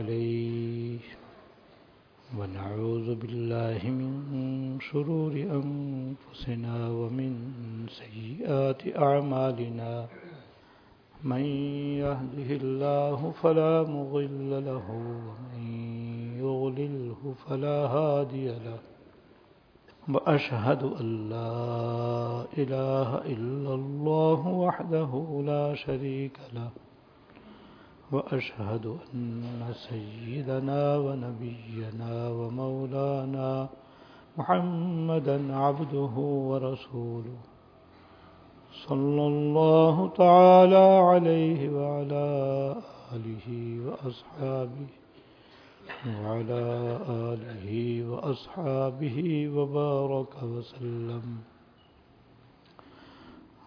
عليه. ونعوذ بالله من شرور أنفسنا ومن سيئات أعمالنا. من يهده الله فلا مضل له ومن يغلله فلا هادي له. وأشهد أن لا إله إلا الله وحده لا شريك له. وأشهد أن سيدنا ونبينا ومولانا محمدا عبده ورسوله. صلى الله تعالى عليه وعلى آله وأصحابه وعلى آله وأصحابه وبارك وسلم.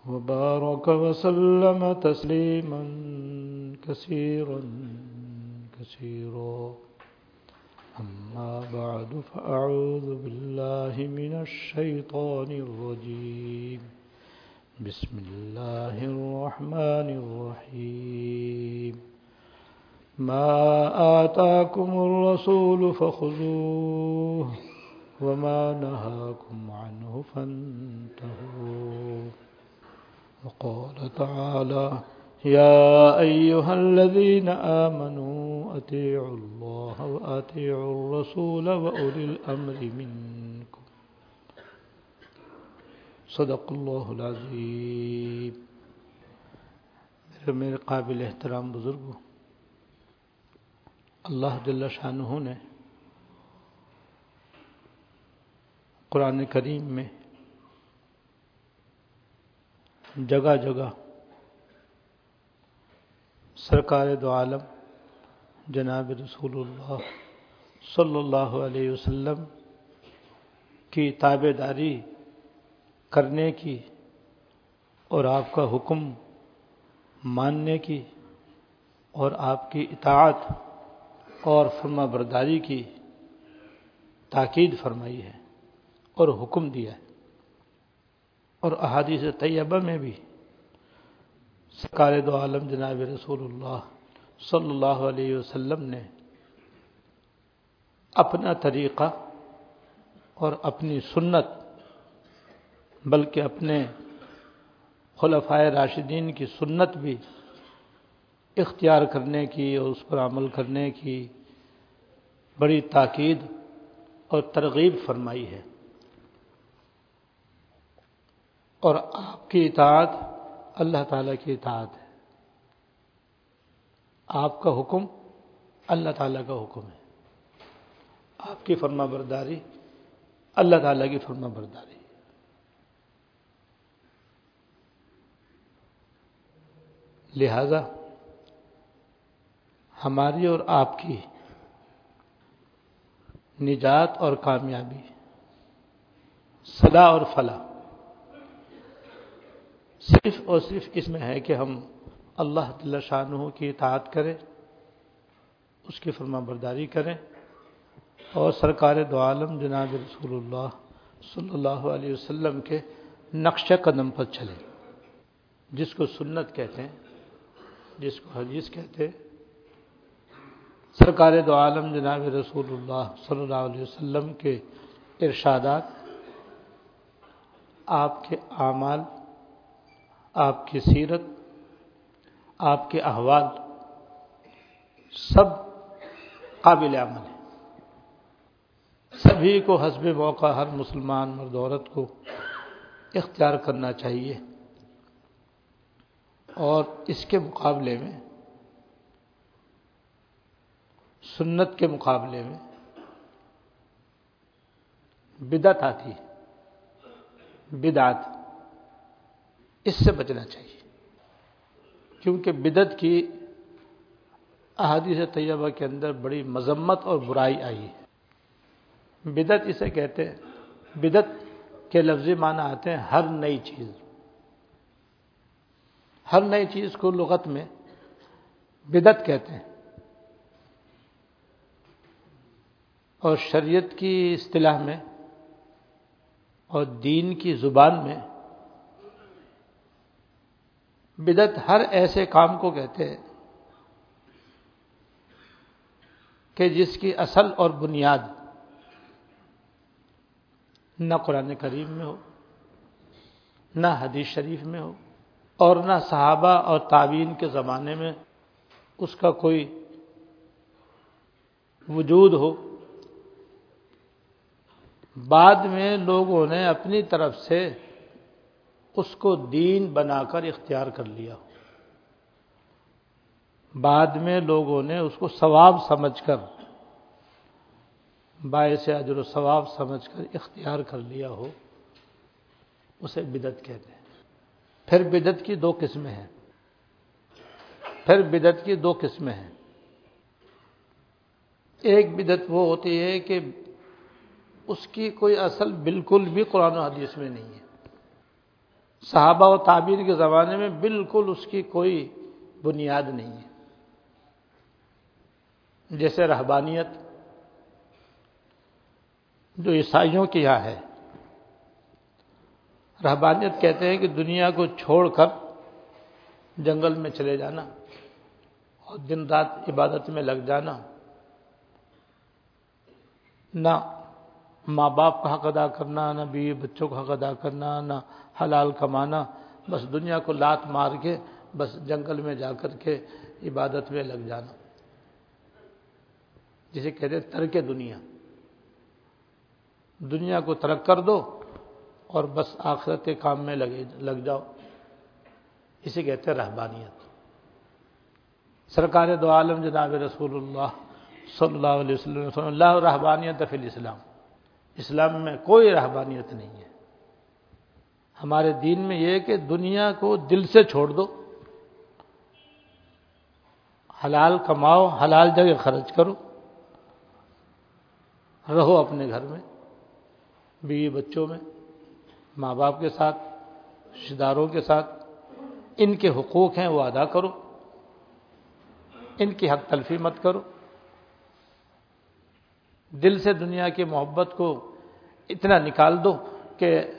وبارك وسلم تسليما. كثيرا كثيرا. أما بعد فأعوذ بالله من الشيطان الرجيم. بسم الله الرحمن الرحيم. ما آتاكم الرسول فخذوه وما نهاكم عنه فانتهوا. وقال تعالى يا أيها الذين آمنوا أتيعوا الله وأتيعوا الرسول وأولي الأمر منكم. صدق اللہ العظیم میرے میرے قابل احترام بزرگوں اللہ جل شاہ نے قرآن کریم میں جگہ جگہ سرکار دو عالم، جناب رسول اللہ صلی اللہ علیہ وسلم کی تابے داری کرنے کی اور آپ کا حکم ماننے کی اور آپ کی اطاعت اور فرما برداری کی تاکید فرمائی ہے اور حکم دیا ہے اور احادیث طیبہ میں بھی سرکار دو عالم جناب رسول اللہ صلی اللہ علیہ وسلم نے اپنا طریقہ اور اپنی سنت، بلکہ اپنے خلفائے راشدین کی سنت بھی اختیار کرنے کی اور اس پر عمل کرنے کی بڑی تاکید اور ترغیب فرمائی ہے۔ اور آپ کی اطاعت اللہ تعالیٰ کی اطاعت ہے۔ آپ کا حکم اللہ تعالیٰ کا حکم ہے۔ آپ کی فرما برداری اللہ تعالیٰ کی فرما برداری لہذا ہماری اور آپ کی نجات اور کامیابی صدا اور فلاح صرف اور صرف اس میں ہے کہ ہم اللہ تعالی شاہ کی اطاعت کریں، اس کی فرما برداری کریں اور سرکار دو عالم جناب رسول اللہ صلی اللہ علیہ وسلم کے نقش قدم پر چلیں جس کو سنت کہتے ہیں، جس کو حدیث کہتے ہیں۔ سرکار دو عالم جناب رسول اللہ صلی اللہ علیہ وسلم کے ارشادات، آپ کے اعمال آپ کی سیرت، آپ کے احوال سب قابل عمل ہیں۔ سبھی کو حسب موقع ہر مسلمان مرد عورت کو اختیار کرنا چاہیے۔ اور اس کے مقابلے میں، سنت کے مقابلے میں بدعت آتی بدعت۔ اس سے بچنا چاہیے۔ کیونکہ بدت کی احادیث طیبہ کے اندر بڑی مذمت اور برائی آئی ہے۔ بدت اسے کہتے ہیں بدت کے لفظی معنی آتے ہیں ہر نئی چیز۔ ہر نئی چیز کو لغت میں بدت کہتے ہیں۔ اور شریعت کی اصطلاح میں اور دین کی زبان میں بدت ہر ایسے کام کو کہتے ہیں کہ جس کی اصل اور بنیاد نہ قرآن کریم میں ہو، نہ حدیث شریف میں ہو، اور نہ صحابہ اور تعبین کے زمانے میں اس کا کوئی وجود ہو۔ بعد میں لوگوں نے اپنی طرف سے اس کو دین بنا کر اختیار کر لیا۔ ہو بعد میں لوگوں نے اس کو ثواب سمجھ کر، باعث اجر و ثواب سمجھ کر اختیار کر لیا ہو، اسے بدت کہتے ہیں۔ پھر بدت کی دو قسمیں ہیں۔ پھر بدت کی دو قسمیں ہیں۔ ایک بدت وہ ہوتی ہے کہ اس کی کوئی اصل بالکل بھی قرآن و حدیث میں نہیں ہے۔ صحابہ و تعبیر کے زمانے میں بالکل اس کی کوئی بنیاد نہیں ہے۔ جیسے رہبانیت جو عیسائیوں کی یہاں ہے۔ رہبانیت کہتے ہیں کہ دنیا کو چھوڑ کر جنگل میں چلے جانا اور دن رات عبادت میں لگ جانا۔ نہ ماں باپ کا حق ادا کرنا، نہ بیوی بچوں کا حق ادا کرنا، نہ حلال کمانا، بس دنیا کو لات مار کے، بس جنگل میں جا کر کے عبادت میں لگ جانا۔ جسے کہتے ترک دنیا۔ دنیا کو ترک کر دو اور بس آخرت کے کام میں لگے، لگ جاؤ۔ اسے کہتے ہیں رہبانیت۔ سرکار دو عالم جناب رسول اللہ صلی اللہ علیہ وسلم اللہ رحبانیت فی الاسلام۔ اسلام میں کوئی رہبانیت نہیں ہے۔ ہمارے دین میں یہ کہ دنیا کو دل سے چھوڑ دو۔ حلال کماؤ، حلال جگہ خرچ کرو۔ رہو اپنے گھر میں، بیوی بچوں میں، ماں باپ کے ساتھ رشتے داروں کے ساتھ۔ ان کے حقوق ہیں، وہ ادا کرو۔ ان کی حق تلفی مت کرو۔ دل سے دنیا کی محبت کو اتنا نکال دو کہ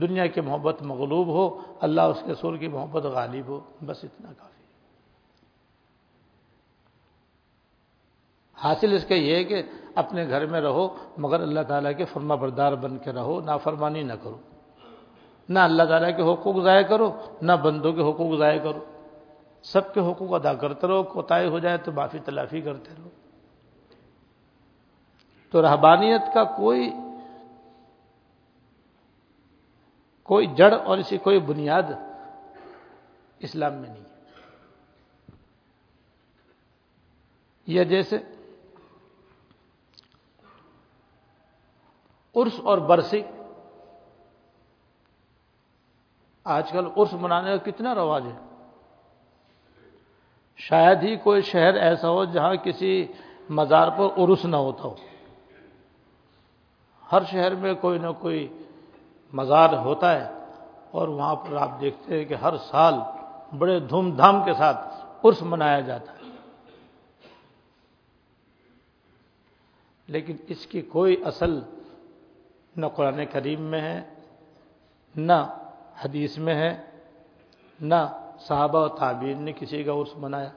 دنیا کی محبت مغلوب ہو، اللہ اس کے سور کی محبت غالب ہو، بس اتنا کافی۔ حاصل اس کا یہ ہے کہ اپنے گھر میں رہو، مگر اللہ تعالیٰ کے فرما بردار بن کے رہو، نافرمانی نہ کرو۔ نہ اللہ تعالیٰ کے حقوق ضائع کرو، نہ بندوں کے حقوق ضائع کرو۔ سب کے حقوق ادا کرتے رہو، کوتاہی ہو جائے تو معافی تلافی کرتے رہو۔ تو رہبانیت کا کوئی کوئی جڑ اور اسی کوئی بنیاد اسلام میں نہیں ہے۔ یہ جیسے عرس اور برسی، آج کل عرس منانے کا کتنا رواج ہے۔ شاید ہی کوئی شہر ایسا ہو جہاں کسی مزار پر عرس نہ ہوتا ہو۔ ہر شہر میں کوئی نہ کوئی مزار ہوتا ہے اور وہاں پر آپ دیکھتے ہیں کہ ہر سال بڑے دھوم دھام کے ساتھ عرس منایا جاتا ہے۔ لیکن اس کی کوئی اصل نہ قرآن کریم میں ہے، نہ حدیث میں ہے، نہ صحابہ و تعبیر نے کسی کا عرس منایا۔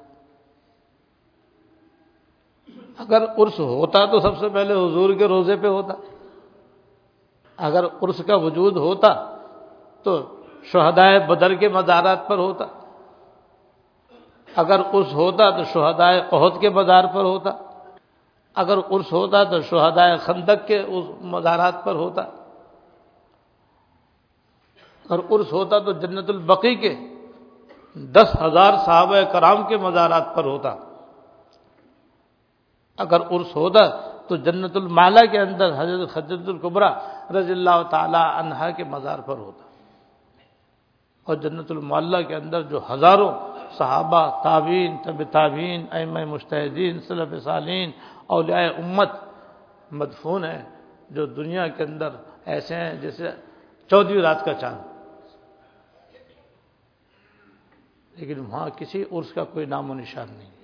اگر عرس ہوتا تو سب سے پہلے حضور کے روزے پہ ہوتا۔ اگر عرس کا وجود ہوتا تو شہدائے بدر کے مزارات پر ہوتا۔ اگر عرس ہوتا تو شہدائے عہد کے مزار پر ہوتا۔ اگر عرس ہوتا تو شہدائے خندق کے اس مزارات پر ہوتا۔ اگر عرس ہوتا تو جنت البقی کے دس ہزار صحابہ کرام کے مزارات پر ہوتا۔ اگر عرس ہوتا تو جنت المالا کے اندر حضرت خجرت القبرا رضی اللہ تعالی عنہا کے مزار پر ہوتا۔ اور جنت المعلہ کے اندر جو ہزاروں صحابہ تعبین طب تعبین ایم مشتحدین صلف سالین اولیاء امت مدفون ہیں، جو دنیا کے اندر ایسے ہیں جیسے چودہویں رات کا چاند۔ لیکن وہاں کسی عرس کا کوئی نام و نشان نہیں۔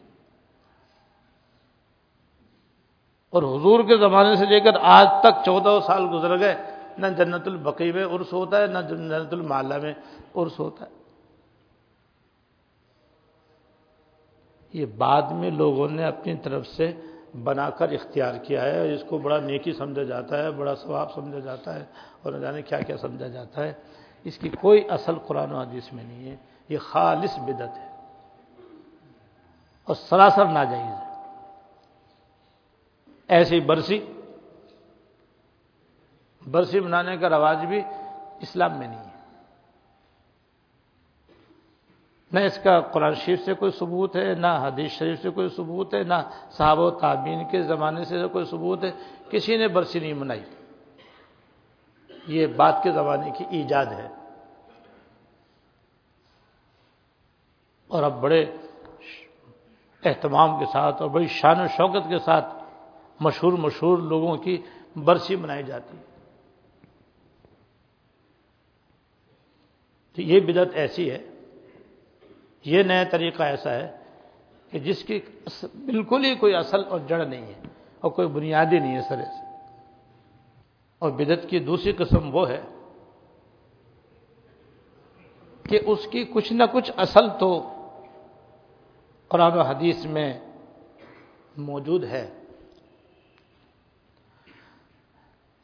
اور حضور کے زمانے سے لے کر آج تک چودہ سال گزر گئے، نہ جنت البقی میں عرس ہوتا ہے، نہ جنت المالا میں عرس ہوتا ہے۔ یہ بعد میں لوگوں نے اپنی طرف سے بنا کر اختیار کیا ہے، اس کو بڑا نیکی سمجھا جاتا ہے، بڑا ثواب سمجھا جاتا ہے، اور نہ جانے کیا کیا سمجھا جاتا ہے۔ اس کی کوئی اصل قرآن و حدیث میں نہیں ہے۔ یہ خالص بدت ہے۔ اور سراسر ناجائز ہے۔ ایسی برسی برسی منانے کا رواج بھی اسلام میں نہیں ہے۔ نہ اس کا قرآن شریف سے کوئی ثبوت ہے، نہ حدیث شریف سے کوئی ثبوت ہے، نہ صحابہ و تعبین کے زمانے سے کوئی ثبوت ہے۔ کسی نے برسی نہیں منائی یہ بات کے زمانے کی ایجاد ہے۔ اور اب بڑے اہتمام کے ساتھ اور بڑی شان و شوکت کے ساتھ مشہور مشہور لوگوں کی برسی منائی جاتی ہے۔ تو یہ بدت ایسی ہے، یہ نیا طریقہ ایسا ہے کہ جس کی بالکل ہی کوئی اصل اور جڑ نہیں ہے اور کوئی بنیادی نہیں ہے سرے سے اور بدت کی دوسری قسم وہ ہے کہ اس کی کچھ نہ کچھ اصل تو قرآن و حدیث میں موجود ہے۔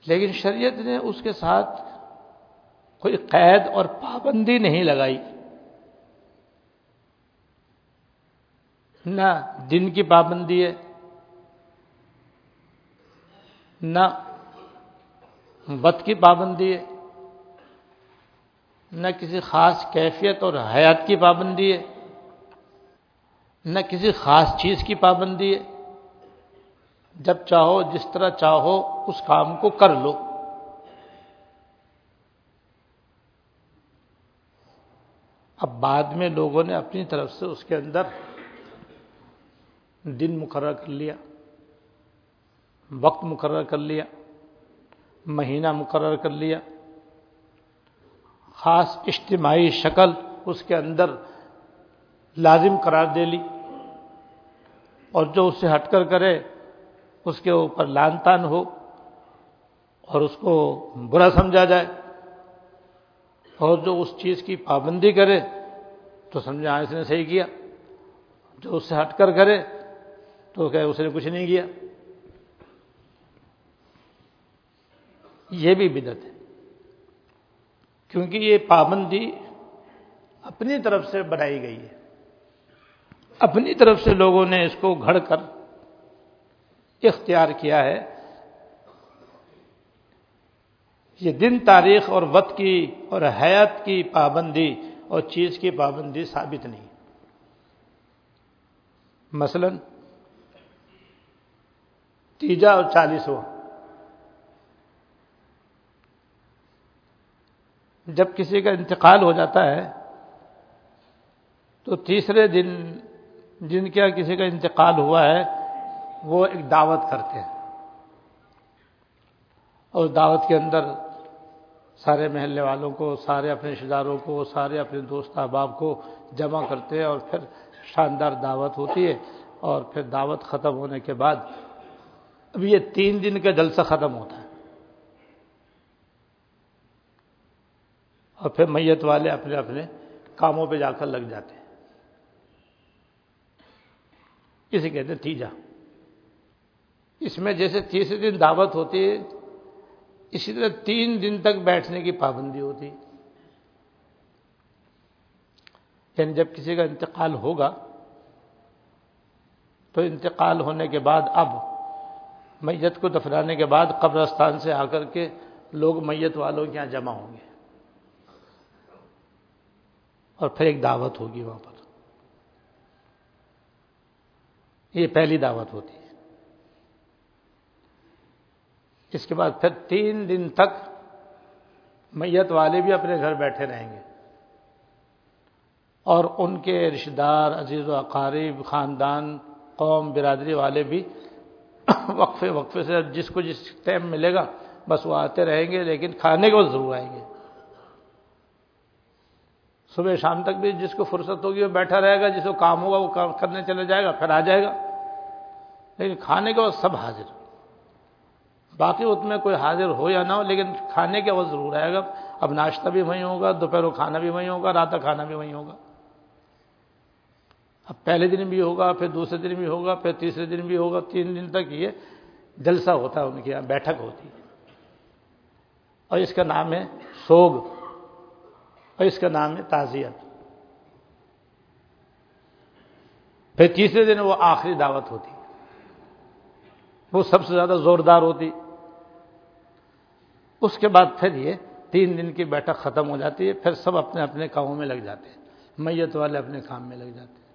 لیکن شریعت نے اس کے ساتھ کوئی قید اور پابندی نہیں لگائی۔ نہ دن کی پابندی ہے، نہ بت کی پابندی ہے، نہ کسی خاص کیفیت اور حیات کی پابندی ہے، نہ کسی خاص چیز کی پابندی ہے۔ جب چاہو، جس طرح چاہو، اس کام کو کر لو۔ اب بعد میں لوگوں نے اپنی طرف سے اس کے اندر دن مقرر کر لیا، وقت مقرر کر لیا، مہینہ مقرر کر لیا۔ خاص اجتماعی شکل اس کے اندر لازم قرار دے لی۔ اور جو اس سے ہٹ کر کرے اس کے اوپر لان تان ہو اور اس کو برا سمجھا جائے اور جو اس چیز کی پابندی کرے تو سمجھا اس نے صحیح کیا، جو اس سے ہٹ کر کرے تو کہ اس نے کچھ نہیں کیا۔ یہ بھی بدت ہے۔ کیونکہ یہ پابندی اپنی طرف سے بنائی گئی ہے۔ اپنی طرف سے لوگوں نے اس کو گھڑ کر اختیار کیا ہے۔ یہ دن تاریخ اور وقت کی اور حیات کی پابندی اور چیز کی پابندی ثابت نہیں۔ مثلا تیجا اور چالیسواں۔ جب کسی کا انتقال ہو جاتا ہے، تو تیسرے دن جن کا کسی کا انتقال ہوا ہے وہ ایک دعوت کرتے ہیں۔ اور دعوت کے اندر سارے محلے والوں کو، سارے اپنے رشتے داروں کو، سارے اپنے دوست احباب کو جمع کرتے ہیں اور پھر شاندار دعوت ہوتی ہے اور پھر دعوت ختم ہونے کے بعد اب یہ تین دن کا جلسہ ختم ہوتا ہے۔ اور پھر میت والے اپنے اپنے کاموں پہ جا کر لگ جاتے ہیں۔ اسے کہتے ہیں تیجا اس میں جیسے تیسرے دن دعوت ہوتی ہے، اسی طرح تین دن تک بیٹھنے کی پابندی ہوتی یعنی جب کسی کا انتقال ہوگا، تو انتقال ہونے کے بعد اب میت کو دفنانے کے بعد قبرستان سے آ کر کے لوگ میت والوں کے یہاں جمع ہوں گے۔ اور پھر ایک دعوت ہوگی وہاں پر۔ یہ پہلی دعوت ہوتی ہے اس کے بعد پھر تین دن تک میت والے بھی اپنے گھر بیٹھے رہیں گے۔ اور ان کے رشتے دار عزیز و اقارب، خاندان، قوم، برادری والے بھی وقفے وقفے سے جس کو جس ٹائم ملے گا بس وہ آتے رہیں گے، لیکن کھانے کے وقت ضرور آئیں گے۔ صبح شام تک بھی جس کو فرصت ہوگی وہ بیٹھا رہے گا، جس کو کام ہوگا وہ کام کرنے چلے جائے گا، پھر آ جائے گا۔ لیکن کھانے کے وقت سب حاضر۔ باقی اس میں کوئی حاضر ہو یا نہ ہو، لیکن کھانے کے وقت ضرور آئے گا اب ناشتہ بھی وہیں ہوگا، دوپہر کو کھانا بھی وہیں ہوگا، رات کا کھانا بھی وہیں ہوگا۔ اب پہلے دن بھی ہوگا، پھر دوسرے دن بھی ہوگا، پھر تیسرے دن بھی ہوگا، تین دن تک یہ جلسہ ہوتا ہے، ان کے یہاں بیٹھک ہوتی ہے۔ اور اس کا نام ہے سوگ، اور اس کا نام ہے تعزیت۔ پھر تیسرے دن وہ آخری دعوت ہوتی۔ وہ سب سے زیادہ زوردار ہوتی۔ اس کے بعد پھر یہ تین دن کی بیٹھک ختم ہو جاتی ہے، پھر سب اپنے اپنے کاموں میں لگ جاتے ہیں۔ میت والے اپنے کام میں لگ جاتے ہیں۔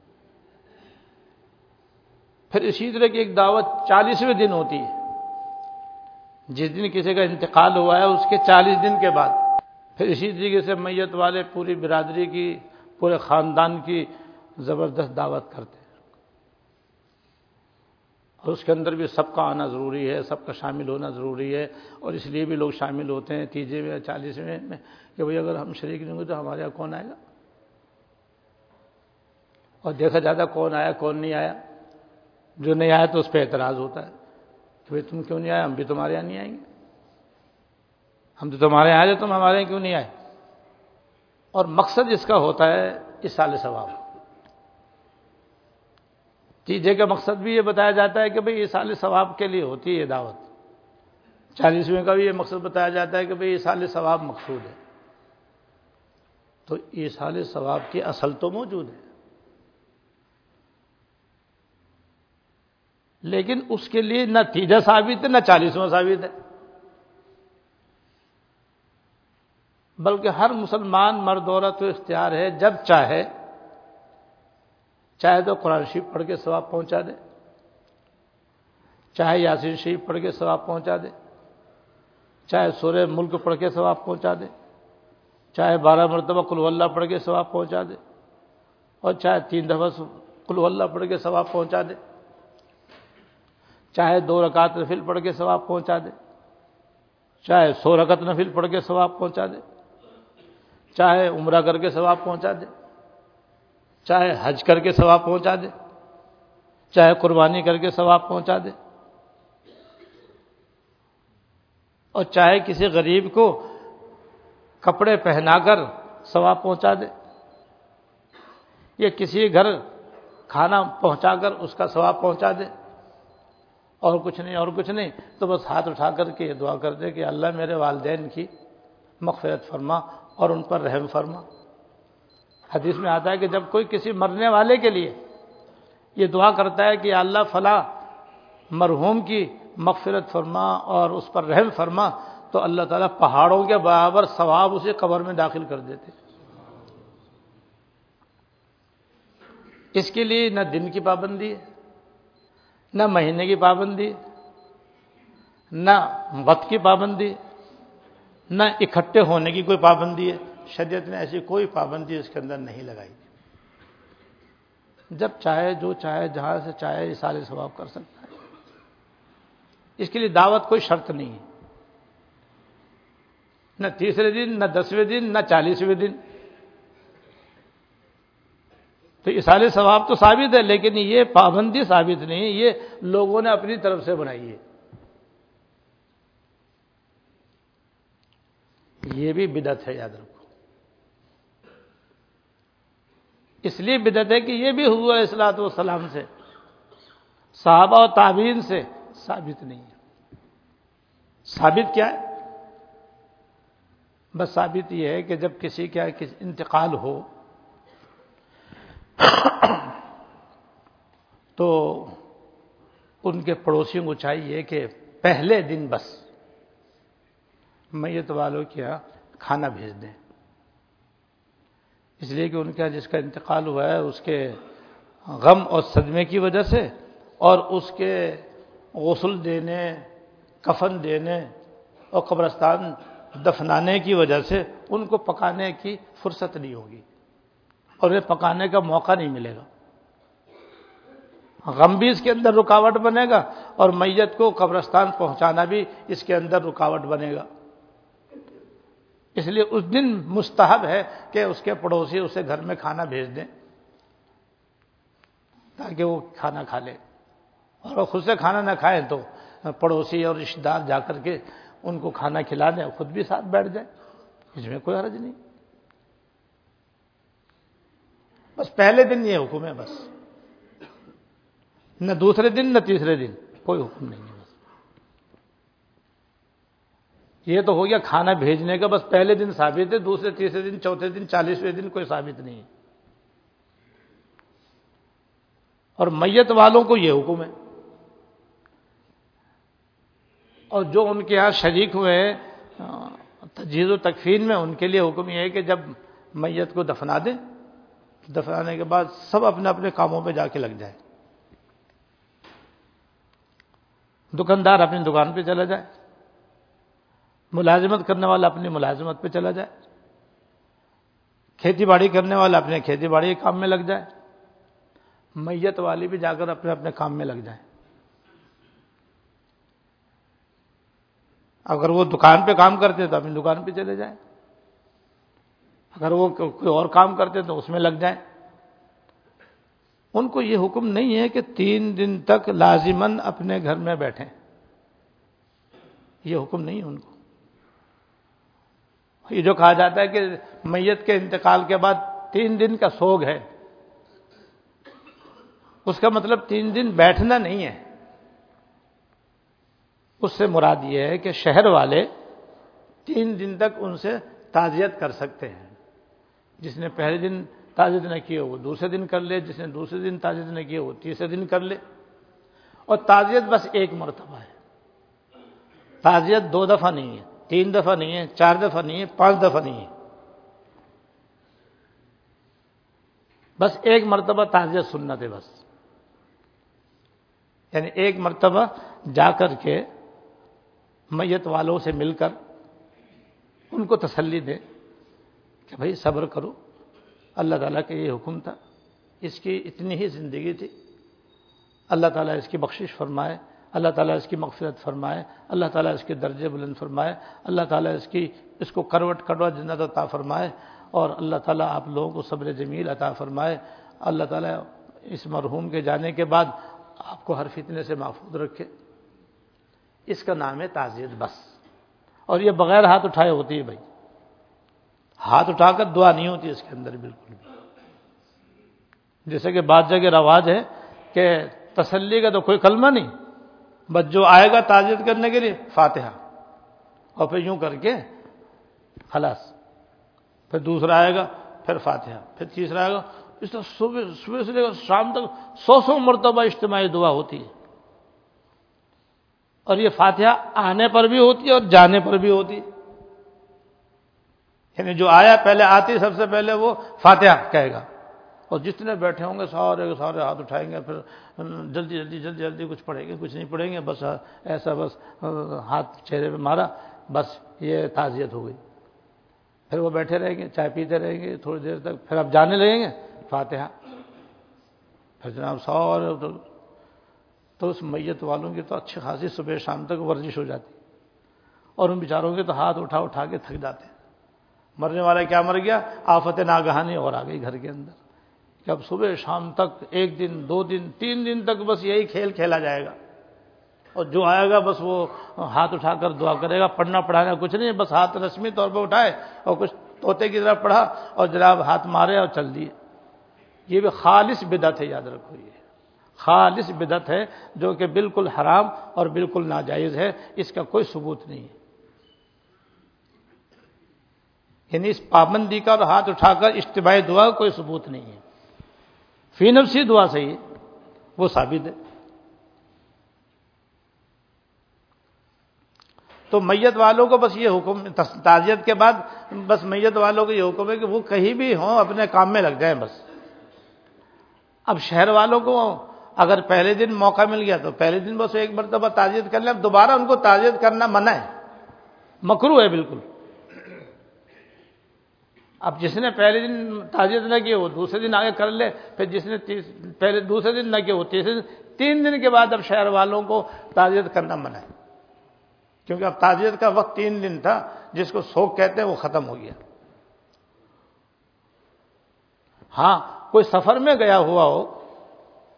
پھر اسی طرح کی ایک دعوت چالیسویں دن ہوتی ہے۔ جس دن کسی کا انتقال ہوا ہے، اس کے چالیس دن کے بعد۔ پھر اسی طریقے سے میت والے پوری برادری کی، پورے خاندان کی زبردست دعوت کرتے ہیں۔ اور اس کے اندر بھی سب کا آنا ضروری ہے، سب کا شامل ہونا ضروری ہے، اور اس لیے بھی لوگ شامل ہوتے ہیں تیجے میں، چالیسویں میں، کہ بھائی اگر ہم شریک نہیں ہوئے تو ہمارے یہاں کون آئے گا؟ اور دیکھا جاتا کون آیا، کون نہیں آیا؟ جو نہیں آیا تو اس پہ اعتراض ہوتا ہے کہ بھائی تم کیوں نہیں آئے؟ ہم بھی تمہارے یہاں نہیں آئیں گے۔ ہم تو تمہارے یہاں آئے تم ہمارے یہاں کیوں نہیں آئے؟ اور مقصد اس کا ہوتا ہے، اس سال ثواب۔ تیجے کا مقصد بھی یہ بتایا جاتا ہے کہ بھئی یہ سال ثواب کے لیے ہوتی ہے دعوت۔ چالیسویں کا بھی یہ مقصد بتایا جاتا ہے کہ بھئی یہ سال ثواب مقصود ہے۔ تو یہ سال ثواب کی اصل تو موجود ہے۔ لیکن اس کے لیے نہ تیجا ثابت ہے، نہ چالیسواں ثابت ہے۔ بلکہ ہر مسلمان، مرد، عورت تو اختیار ہے، جب چاہے چاہے تو قرآن شریف پڑھ کے ثواب پہنچا دے، چاہے یاسین شریف پڑھ کے ثواب پہنچا دے، چاہے سورہ ملک پڑھ کے ثواب پہنچا دے، چاہے بارہ مرتبہ کلو اللہ پڑھ کے ثواب پہنچا دے، اور چاہے تین دفعہ کلو اللہ پڑھ کے ثواب پہنچا دے، چاہے دو رکعت نفل پڑھ کے ثواب پہنچا دے، چاہے سو رکعت نفل پڑھ کے ثواب پہنچا دے، چاہے عمرہ کر کے ثواب پہنچا دے۔ چاہے حج کر کے ثواب پہنچا دے، چاہے قربانی کر کے ثواب پہنچا دے۔ اور چاہے کسی غریب کو کپڑے پہنا کر ثواب پہنچا دے، یا کسی گھر کھانا پہنچا کر اس کا ثواب پہنچا دے۔ اور کچھ نہیں، اور کچھ نہیں، تو بس ہاتھ اٹھا کر کے یہ دعا کر دے کہ اللہ میرے والدین کی مغفرت فرما اور ان پر رحم فرما۔ حدیث میں آتا ہے کہ جب کوئی کسی مرنے والے کے لیے یہ دعا کرتا ہے کہ اللہ فلاں مرحوم کی مغفرت فرما اور اس پر رحم فرما، تو اللہ تعالیٰ پہاڑوں کے برابر ثواب اسے قبر میں داخل کر دیتے۔ اس کے لیے نہ دن کی پابندی ہے، نہ مہینے کی پابندی، نہ وقت کی پابندی، نہ اکٹھے ہونے کی کوئی پابندی ہے۔ شریعت نے ایسی کوئی پابندی اس کے اندر نہیں لگائی۔ جب چاہے جو چاہے، جہاں سے چاہے، یہ سارے ثواب کر سکتا ہے۔ اس کے لیے دعوت کوئی شرط نہیں ہے۔ نہ تیسرے دن، نہ دسویں دن، نہ چالیسویں دن۔ تو یہ سارے ثواب تو ثابت ہے، لیکن یہ پابندی ثابت نہیں یہ لوگوں نے اپنی طرف سے بنائی ہے۔ یہ بھی بدت ہے، یاد رکھو۔ اس لیے بدت ہے کہ یہ بھی حضور اصلاۃ والسلام سے، صحابہ و تعبین سے ثابت نہیں ہے۔ ثابت کیا ہے؟ بس ثابت یہ ہے کہ جب کسی کا انتقال ہو، تو ان کے پڑوسیوں کو چاہیے کہ پہلے دن بس میت والوں کے یہاں کھانا بھیج دیں۔ اس لیے کہ ان کا جس کا انتقال ہوا ہے، اس کے غم اور صدمے کی وجہ سے اور اس کے غسل دینے، کفن دینے اور قبرستان دفنانے کی وجہ سے ان کو پکانے کی فرصت نہیں ہوگی اور انہیں پکانے کا موقع نہیں ملے گا۔ غم بھی اس کے اندر رکاوٹ بنے گا اور میت کو قبرستان پہنچانا بھی اس کے اندر رکاوٹ بنے گا۔ اس لیے اس دن مستحب ہے کہ اس کے پڑوسی اسے گھر میں کھانا بھیج دیں تاکہ وہ کھانا کھا لے اور وہ خود سے کھانا نہ کھائیں تو پڑوسی اور رشتے دار جا کر کے ان کو کھانا کھلا دیں خود بھی ساتھ بیٹھ جائیں اس میں کوئی حرج نہیں بس پہلے دن یہ حکم ہے بس نہ دوسرے دن نہ تیسرے دن کوئی حکم نہیں ہے بس یہ تو ہو گیا کھانا بھیجنے کا، بس پہلے دن ثابت ہے، دوسرے، تیسرے دن، چوتھے دن، چالیسویں دن کوئی ثابت نہیں ہے۔ اور میت والوں کو یہ حکم ہے۔ اور جو ان کے یہاں شریک ہوئے، تجہیز و تکفین میں، ان کے لیے حکم یہ ہے کہ جب میت کو دفنا دیں، دفنانے کے بعد سب اپنے اپنے کاموں پہ جا کے لگ جائے۔ دکاندار اپنی دکان پہ چلا جائے۔ ملازمت کرنے والا اپنی ملازمت پہ چلا جائے۔ کھیتی باڑی کرنے والا اپنے کھیتی باڑی کے کام میں لگ جائے۔ میت والی بھی جا کر اپنے اپنے کام میں لگ جائیں اگر وہ دکان پہ کام کرتے تو اپنی دکان پہ چلے جائیں۔ اگر وہ کوئی اور کام کرتے تو اس میں لگ جائیں۔ ان کو یہ حکم نہیں ہے کہ تین دن تک لازمن اپنے گھر میں بیٹھیں۔ یہ حکم نہیں ہے ان کو۔ یہ جو کہا جاتا ہے کہ میت کے انتقال کے بعد تین دن کا سوگ ہے۔ اس کا مطلب تین دن بیٹھنا نہیں ہے۔ اس سے مراد یہ ہے کہ شہر والے تین دن تک ان سے تعزیت کر سکتے ہیں۔ جس نے پہلے دن تعزیت نہ کی ہو، وہ دوسرے دن کر لے۔ جس نے دوسرے دن تعزیت نہ کی ہو، وہ تیسرے دن کر لے۔ اور تعزیت بس ایک مرتبہ ہے۔ تعزیت دو دفعہ نہیں ہے۔ تین دفعہ نہیں ہے، چار دفعہ نہیں ہے، پانچ دفعہ نہیں ہے۔ بس ایک مرتبہ تعزیت سننا تھے بس۔ یعنی ایک مرتبہ جا کر کے میت والوں سے مل کر ان کو تسلی دے کہ بھائی صبر کرو۔ اللہ تعالیٰ کے یہ حکم تھا۔ اس کی اتنی ہی زندگی تھی۔ اللہ تعالیٰ اس کی بخشش فرمائے۔ اللہ تعالیٰ اس کی مغفرت فرمائے، اللہ تعالیٰ اس کے درجے بلند فرمائے، اللہ تعالیٰ اس کی، اس کو کروٹ کروٹ جنت عطا فرمائے، اور اللہ تعالیٰ آپ لوگوں کو صبر جمیل عطا فرمائے۔ اللہ تعالیٰ اس مرحوم کے جانے کے بعد آپ کو ہر فتنے سے محفوظ رکھے۔ اس کا نام ہے تعزیت بس۔ اور یہ بغیر ہاتھ اٹھائے ہوتی ہے بھائی۔ ہاتھ اٹھا کر دعا نہیں ہوتی اس کے اندر بالکل بھی۔ جیسے کہ بعض جگہ رواج ہے کہ تسلی کا تو کوئی کلمہ نہیں۔ بس جو آئے گا تعزیت کرنے کے لیے، فاتحہ۔ اور پھر یوں کر کے، خلاص۔ پھر دوسرا آئے گا، پھر فاتحہ۔ پھر تیسرا آئے گا۔ اس طرح صبح صبح سے لے کر شام تک سو سو مرتبہ اجتماعی دعا ہوتی ہے۔ اور یہ فاتحہ آنے پر بھی ہوتی ہے اور جانے پر بھی ہوتی ہے۔ یعنی جو آیا، پہلے آتی، سب سے پہلے وہ فاتحہ کہے گا۔ اور جتنے بیٹھے ہوں گے سارے سارے ہاتھ اٹھائیں گے، پھر جلدی جلدی جلدی جلدی کچھ پڑھیں گے، کچھ نہیں پڑھیں گے، بس ایسا بس ہاتھ چہرے پہ مارا، بس یہ تعزیت ہو گئی۔ پھر وہ بیٹھے رہیں گے، چائے پیتے رہیں گے، تھوڑی دیر تک، پھر آپ جانے لگیں گے، فاتحہ۔ پھر جناب سارے تو اس میت والوں کی تو اچھی خاصی صبح شام تک ورزش ہو جاتی۔ اور ان بیچاروں کے تو ہاتھ اٹھا اٹھا کے تھک جاتے۔ مرنے والا کیا مر گیا؟ آفت ناگہانی اور آ گئی گھر کے اندر۔ کہ اب صبح شام تک ایک دن، دو دن، تین دن تک بس یہی کھیل کھیلا جائے گا۔ اور جو آئے گا بس وہ ہاتھ اٹھا کر دعا کرے گا، پڑھنا، پڑھانا کچھ نہیں، بس ہاتھ رسمی طور پہ اٹھائے اور کچھ طوطے کی طرف پڑھا اور جناب ہاتھ مارے اور چل دیے۔ یہ بھی خالص بدت ہے، یاد رکھو یہ۔ خالص بدت ہے جو کہ بالکل حرام اور بالکل ناجائز ہے، اس کا کوئی ثبوت نہیں ہے۔ یعنی اس پابندی کا اور ہاتھ اٹھا کر اجتباعی دعا کوئی ثبوت نہیں ہے۔ فی نفسی دعا صحیح ہے، وہ ثابت ہے۔ تو میت والوں کو بس یہ حکم، تعزیت کے بعد بس میت والوں کو یہ حکم ہے کہ وہ کہیں بھی ہوں، اپنے کام میں لگ جائیں بس۔ اب شہر والوں کو اگر پہلے دن موقع مل گیا تو پہلے دن بس ایک مرتبہ تعزیت کر لیں، اب دوبارہ ان کو تعزیت کرنا منع ہے۔ مکرو ہے بالکل۔ اب جس نے پہلے دن تعزیت نہ کی وہ دوسرے دن آگے کر لے، پھر جس نے پہلے دوسرے دن نہ کیا وہ تیسرے دن، تین دن کے بعد اب شہر والوں کو تعزیت کرنا منع ہے۔ کیونکہ اب تعزیت کا وقت تین دن تھا، جس کو سوک کہتے ہیں وہ ختم ہو گیا۔ ہاں کوئی سفر میں گیا ہوا ہو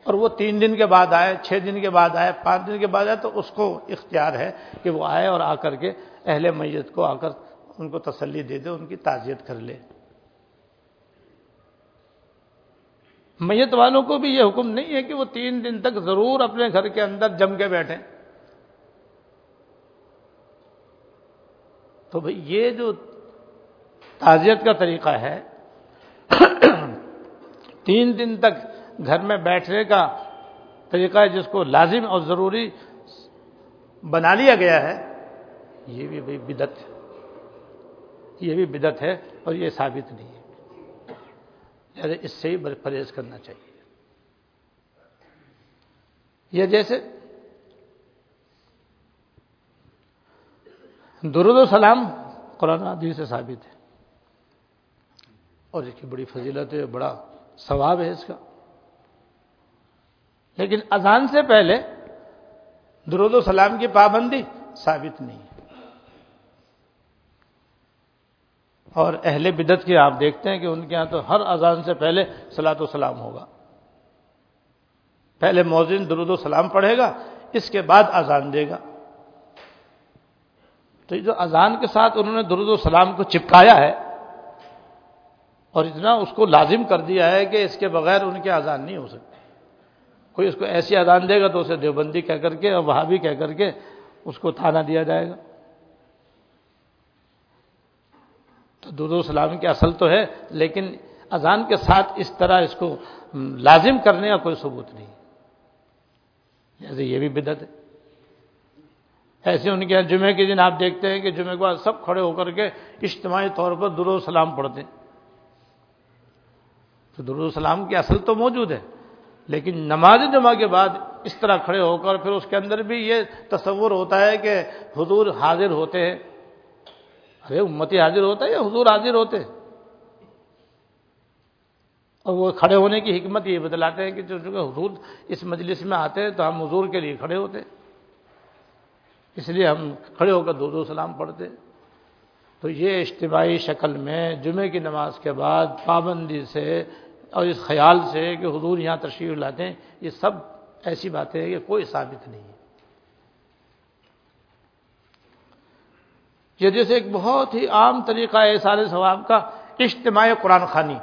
اور وہ تین دن کے بعد آئے، چھ دن کے بعد آئے، پانچ دن کے بعد آئے، تو اس کو اختیار ہے کہ وہ آئے اور آ کر کے اہل میت کو آ کر ان کو تسلی دے دے، ان کی تعزیت کر لے۔ میت والوں کو بھی یہ حکم نہیں ہے کہ وہ تین دن تک ضرور اپنے گھر کے اندر جم کے بیٹھیں۔ تو بھئی یہ جو تعزیت کا طریقہ ہے، تین دن تک گھر میں بیٹھنے کا طریقہ ہے جس کو لازم اور ضروری بنا لیا گیا ہے، یہ بھی بھائی بدت ہے۔ یہ بھی بدت ہے اور یہ ثابت نہیں ہے۔ یعنی اس سے ہی پرہیز کرنا چاہیے۔ یہ جیسے درود و سلام قرآن حدیث سے ثابت ہے۔ اور اس کی بڑی فضیلت ہے، بڑا ثواب ہے اس کا۔ لیکن اذان سے پہلے درود و سلام کی پابندی ثابت نہیں ہے اور اہل بدت کے آپ دیکھتے ہیں کہ ان کے یہاں تو ہر اذان سے پہلے سلاۃ و سلام ہوگا۔ پہلے موزن درود و سلام پڑھے گا، اس کے بعد اذان دے گا۔ تو جو اذان کے ساتھ انہوں نے درود و سلام کو چپکایا ہے اور اتنا اس کو لازم کر دیا ہے کہ اس کے بغیر ان کے اذان نہیں ہو سکتے۔ کوئی اس کو ایسی اذان دے گا تو اسے دیوبندی کہہ کر کے اور وہاں بھی کہہ کر کے اس کو تھانہ دیا جائے گا۔ تو درود و سلام کی اصل تو ہے، لیکن اذان کے ساتھ اس طرح اس کو لازم کرنے کا کوئی ثبوت نہیں۔ جیسے یہ بھی بدت ہے۔ ایسے ان کے جمعے کے دن آپ دیکھتے ہیں کہ جمعے کے بعد سب کھڑے ہو کر کے اجتماعی طور پر درود سلام پڑھتے ہیں۔ تو درود سلام کی اصل تو موجود ہے، لیکن نماز جمعہ کے بعد اس طرح کھڑے ہو کر پھر اس کے اندر بھی یہ تصور ہوتا ہے کہ حضور حاضر ہوتے ہیں۔ ارے امتی حاضر ہوتا ہے یا حضور حاضر ہوتے؟ اور وہ کھڑے ہونے کی حکمت یہ بتلاتے ہیں کہ جو حضور اس مجلس میں آتے ہیں تو ہم حضور کے لیے کھڑے ہوتے اس لیے ہم کھڑے ہو کر دو دو سلام پڑھتے تو یہ اجتماعی شکل میں جمعے کی نماز کے بعد پابندی سے اور اس خیال سے کہ حضور یہاں تشریف لاتے ہیں، یہ سب ایسی باتیں ہیں کہ کوئی ثابت نہیں ہے۔ یہ جیسے ایک بہت ہی عام طریقہ ہے سارے ثواب کا اجتماعی قرآن خانی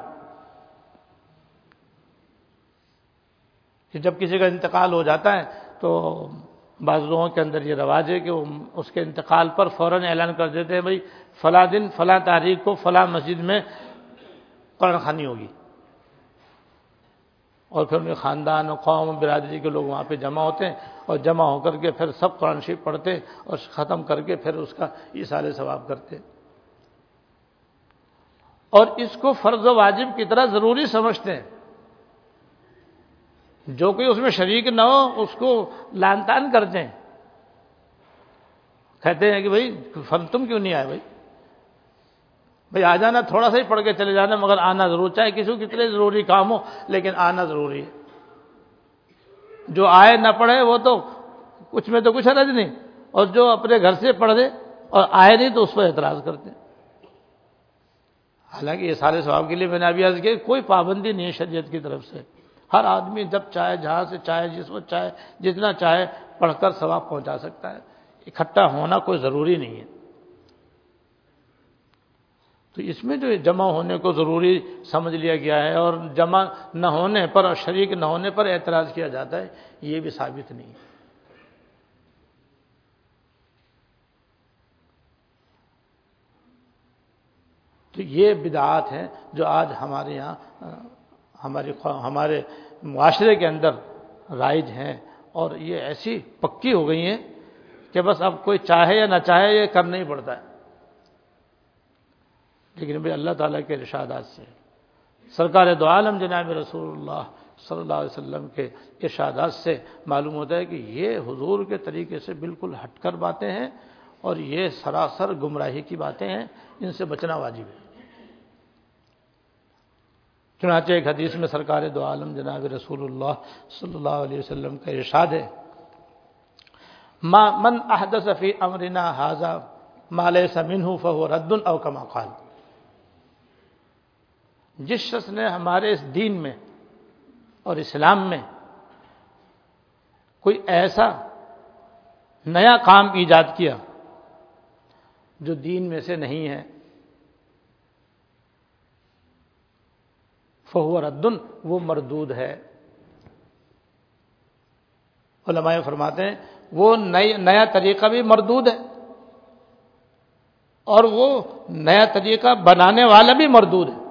جب کسی کا انتقال ہو جاتا ہے تو بعض لوگوں کے اندر یہ رواج ہے کہ وہ اس کے انتقال پر فوراً اعلان کر دیتے ہیں، بھائی، فلاں دن، فلاں تاریخ کو، فلاں مسجد میں قرآن خانی ہوگی۔ اور پھر ان کے خاندان اور قوم برادری کے لوگ وہاں پہ جمع ہوتے ہیں اور جمع ہو کر کے پھر سب قرآن شریف پڑھتے اور ختم کر کے پھر اس کا اشارے ثواب کرتے اور اس کو فرض و واجب کی طرح ضروری سمجھتے ہیں۔ جو کوئی اس میں شریک نہ ہو، اس کو لان تان کرتے ہیں کہتے ہیں کہ بھائی، فن تم کیوں نہیں آئے بھائی؟ بھائی آ جانا، تھوڑا سا ہی پڑھ کے چلے جانا، مگر آنا ضرور، چاہے کسی کو کتنے ضروری کام ہو، لیکن آنا ضروری ہے۔ جو آئے نہ پڑھے، وہ تو کچھ میں تو کچھ حرج نہیں۔ اور جو اپنے گھر سے پڑھ دے اور آئے نہیں، تو اس پر اعتراض کرتے حالانکہ یہ سارے ثواب کے لیے میں نے ابھی عرض کیا، کوئی پابندی نہیں ہے شریعت کی طرف سے۔ ہر آدمی جب چاہے، جہاں سے چاہے، جس وقت چاہے، جتنا چاہے، پڑھ کر ثواب پہنچا سکتا ہے۔ اکٹھا ہونا کوئی ضروری نہیں ہے۔ تو اس میں جو جمع ہونے کو ضروری سمجھ لیا گیا ہے اور جمع نہ ہونے پر اور شریک نہ ہونے پر اعتراض کیا جاتا ہے، یہ بھی ثابت نہیں ہے۔ تو یہ بدعات ہیں جو آج ہمارے یہاں ہماری ہمارے معاشرے کے اندر رائج ہیں اور یہ ایسی پکی ہو گئی ہیں کہ بس اب کوئی چاہے یا نہ چاہے، یہ کرنا ہی پڑتا ہے۔ لیکن بھائی اللہ تعالیٰ کے ارشادات سے۔ سرکار دو عالم جناب رسول اللہ صلی اللہ علیہ وسلم کے ارشادات سے معلوم ہوتا ہے کہ یہ حضور کے طریقے سے بالکل ہٹ کر باتیں ہیں اور یہ سراسر گمراہی کی باتیں ہیں، ان سے بچنا واجب ہے۔ چنانچہ ایک حدیث میں سرکار دو عالم جناب رسول اللہ صلی اللہ علیہ وسلم کا ارشاد ہے۔ من احدث فی امرنا حاضہ مال سمن فہو رد او کما قال۔ جس شخص نے ہمارے اس دین میں اور اسلام میں کوئی ایسا نیا کام ایجاد کیا جو دین میں سے نہیں ہے، فہو ردن وہ مردود ہے۔ علماء فرماتے ہیں وہ نیا طریقہ بھی مردود ہے اور وہ نیا طریقہ بنانے والا بھی مردود ہے۔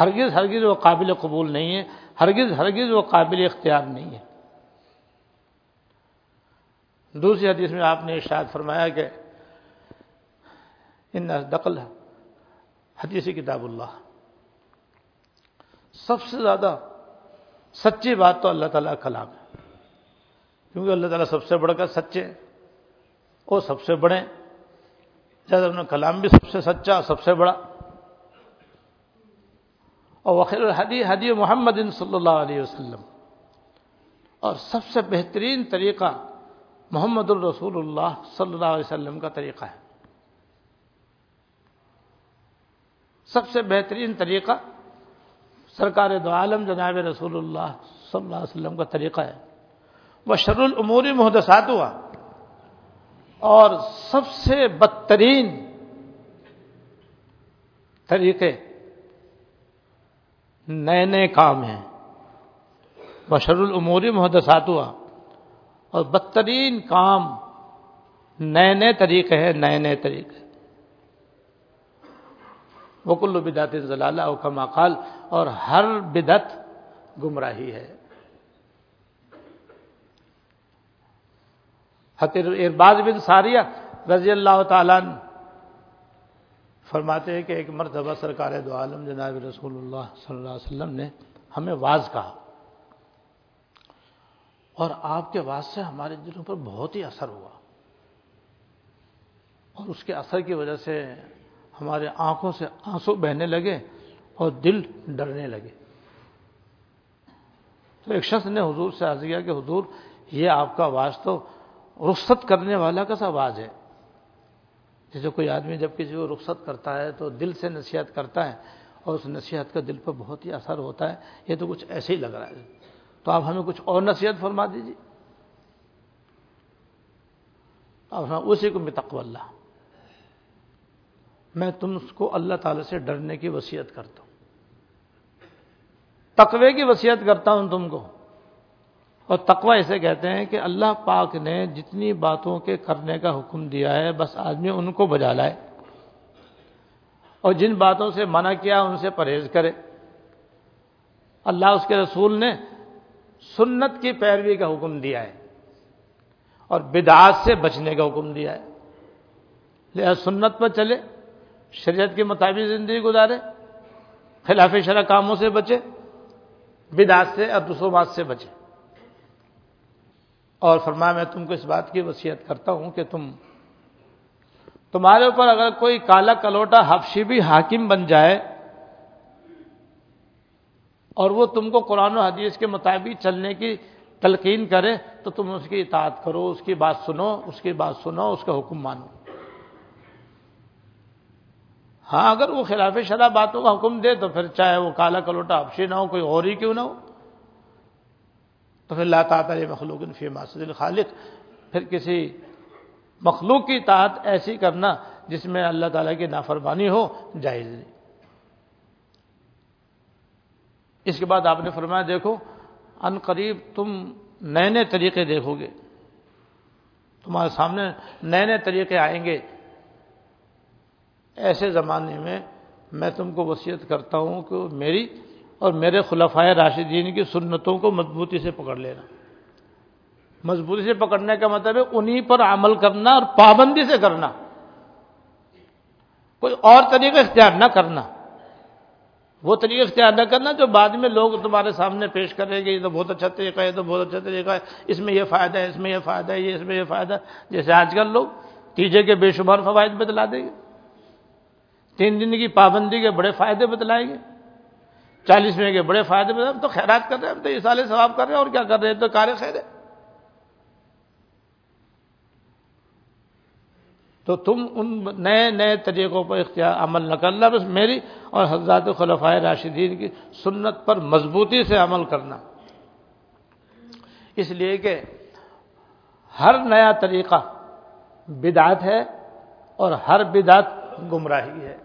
ہرگز ہرگز وہ قابل قبول نہیں ہے، ہرگز ہرگز وہ قابل اختیار نہیں ہے۔ دوسری حدیث میں آپ نے ارشاد فرمایا کہ ان دقل حدیث کتاب اللہ۔ سب سے زیادہ سچی بات تو اللہ تعالیٰ کا کلام ہے۔ کیونکہ اللہ تعالیٰ سب سے بڑھ کر سچے وہ سب سے بڑے جیسے کلام بھی سب سے سچا، سب سے بڑا۔ اور وخیر الحدی، حدی محمد صلی اللہ علیہ وسلم۔ اور سب سے بہترین طریقہ محمد الرسول اللہ صلی اللہ علیہ وسلم کا طریقہ ہے۔ سب سے بہترین طریقہ سرکار دو عالم جناب رسول اللہ صلی اللہ علیہ وسلم کا طریقہ ہے۔ وہ شر العموری محدثات ہوا اور سب سے بدترین طریقے نئے نئے کام ہیں۔ بشر العموری محدثات ہوا۔ اور بدترین کام نئے نئے طریقے ہیں، نئے نئے طریقے۔ وکل بدعت ضلالہ کا مقال اور ہر بدت گمراہی ہے۔ حتیر ارباز بن ساریہ رضی اللہ تعالیٰ فرماتے ہیں کہ ایک مرتبہ سرکار دو عالم جناب رسول اللہ صلی اللہ علیہ وسلم نے ہمیں واز کہا اور آپ کے واز سے ہمارے دلوں پر بہت ہی اثر ہوا اور اس کے اثر کی وجہ سے ہمارے آنکھوں سے آنسو بہنے لگے اور دل ڈرنے لگے تو ایک شخص نے حضور سے عرض کیا کہ حضور، یہ آپ کا آواز تو رخصت کرنے والا کا سا آواز ہے۔ جیسے کوئی آدمی جب کسی کو رخصت کرتا ہے تو دل سے نصیحت کرتا ہے اور اس نصیحت کا دل پر بہت ہی اثر ہوتا ہے، یہ تو کچھ ایسے ہی لگ رہا ہے۔ تو آپ ہمیں کچھ اور نصیحت فرما دیجیے آپ اسی کو میں اللہ۔ میں تم کو اللہ تعالی سے ڈرنے کی وصیت کرتا ہوں۔ تقوی کی وصیت کرتا ہوں تم کو۔ اور تقوی اسے کہتے ہیں کہ اللہ پاک نے جتنی باتوں کے کرنے کا حکم دیا ہے، بس آدمی ان کو بجا لائے۔ اور جن باتوں سے منع کیا، ان سے پرہیز کرے۔ اللہ اس کے رسول نے سنت کی پیروی کا حکم دیا ہے اور بدعات سے بچنے کا حکم دیا ہے۔ لہذا سنت پر چلے، شریعت کے مطابق زندگی گزارے، خلاف شرح کاموں سے بچے، بدعات سے اور رسومات سے بچے۔ اور فرمایا میں تم کو اس بات کی وصیت کرتا ہوں کہ تم تمہارے اوپر اگر کوئی کالا کلوٹا حفشی بھی حاکم بن جائے اور وہ تم کو قرآن و حدیث کے مطابق چلنے کی تلقین کرے تو تم اس کی اطاعت کرو، اس کی بات سنو، اس کی بات سنو، اس کا حکم مانو۔ ہاں اگر وہ خلاف شرح باتوں کا حکم دے تو پھر چاہے وہ کالا کلوٹا حفشی نہ ہو، کوئی اور ہی کیوں نہ ہو؟ اللہ تعالیٰ مخلوق فی ماسد الخالق۔ پھر کسی مخلوق کی طاعت ایسی کرنا جس میں اللہ تعالیٰ کی نافرمانی ہو، جائز نہیں۔ اس کے بعد آپ نے فرمایا، دیکھو، ان قریب تم نئے نئے طریقے دیکھو گے۔ تمہارے سامنے نئے نئے طریقے آئیں گے۔ ایسے زمانے میں میں تم کو وصیت کرتا ہوں کہ میری اور میرے خلفائے راشدین کی سنتوں کو مضبوطی سے پکڑ لینا۔ مضبوطی سے پکڑنے کا مطلب ہے انہی پر عمل کرنا اور پابندی سے کرنا۔ کوئی اور طریقہ اختیار نہ کرنا۔ وہ طریقہ اختیار نہ کرنا جو بعد میں لوگ تمہارے سامنے پیش کریں گے، یہ تو بہت اچھا طریقہ ہے، یہ تو بہت اچھا طریقہ ہے، اس میں یہ فائدہ ہے، اس میں یہ فائدہ ہے، یہ اس میں یہ فائدہ ہے۔ جیسے آج کل لوگ تیجے کے بے شمار فوائد بتلا دیں گے۔ تین دن کی پابندی کے بڑے فائدے بتلائیں گے۔ چالیس میں کے بڑے فائدے میں ہم تو خیرات کر رہے ہیں، ہم تو یہ سال ثواب کر رہے ہیں، اور کیا کر رہے ہیں؟ تو کار خیر ہے تو تم ان نئے نئے طریقوں پر اختیار، عمل نہ کرنا، بس میری اور حضرات خلفۂ راشدین کی سنت پر مضبوطی سے عمل کرنا۔ اس لیے کہ ہر نیا طریقہ بدعت ہے اور ہر بدعت گمراہی ہے۔